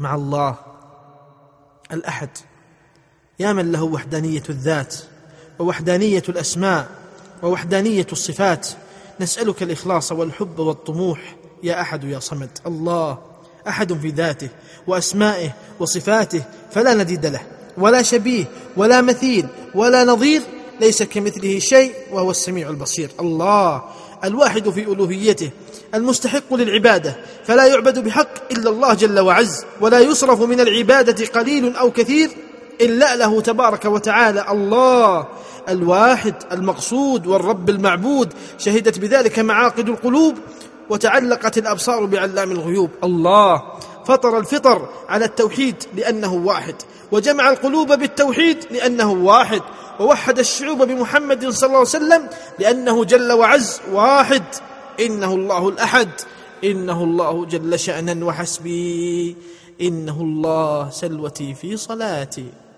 مع الله الأحد. يا من له وحدانية الذات ووحدانية الأسماء ووحدانية الصفات نسألك الإخلاص والحب والطموح. يا أحد يا صمد الله أحد في ذاته وأسمائه وصفاته فلا نديد له ولا شبيه ولا مثيل ولا نظير. ليس كمثله شيء وهو السميع البصير. الله الواحد في ألوهيته المستحق للعبادة. فلا يعبد بحق إلا الله جل وعز ولا يصرف من العبادة قليل أو كثير إلا له تبارك وتعالى. الله الواحد المقصود والرب المعبود. شهدت بذلك معاقد القلوب وتعلقت الأبصار بعلام الغيوب. الله فطر الفطر على التوحيد لأنه واحد وجمع القلوب بالتوحيد لأنه واحد ووحد الشعوب بمحمد صلى الله عليه وسلم لأنه جل وعز واحد. إنه الله الأحد. إنه الله جل شأنا وحسبي. إنه الله سلوتي في صلاتي.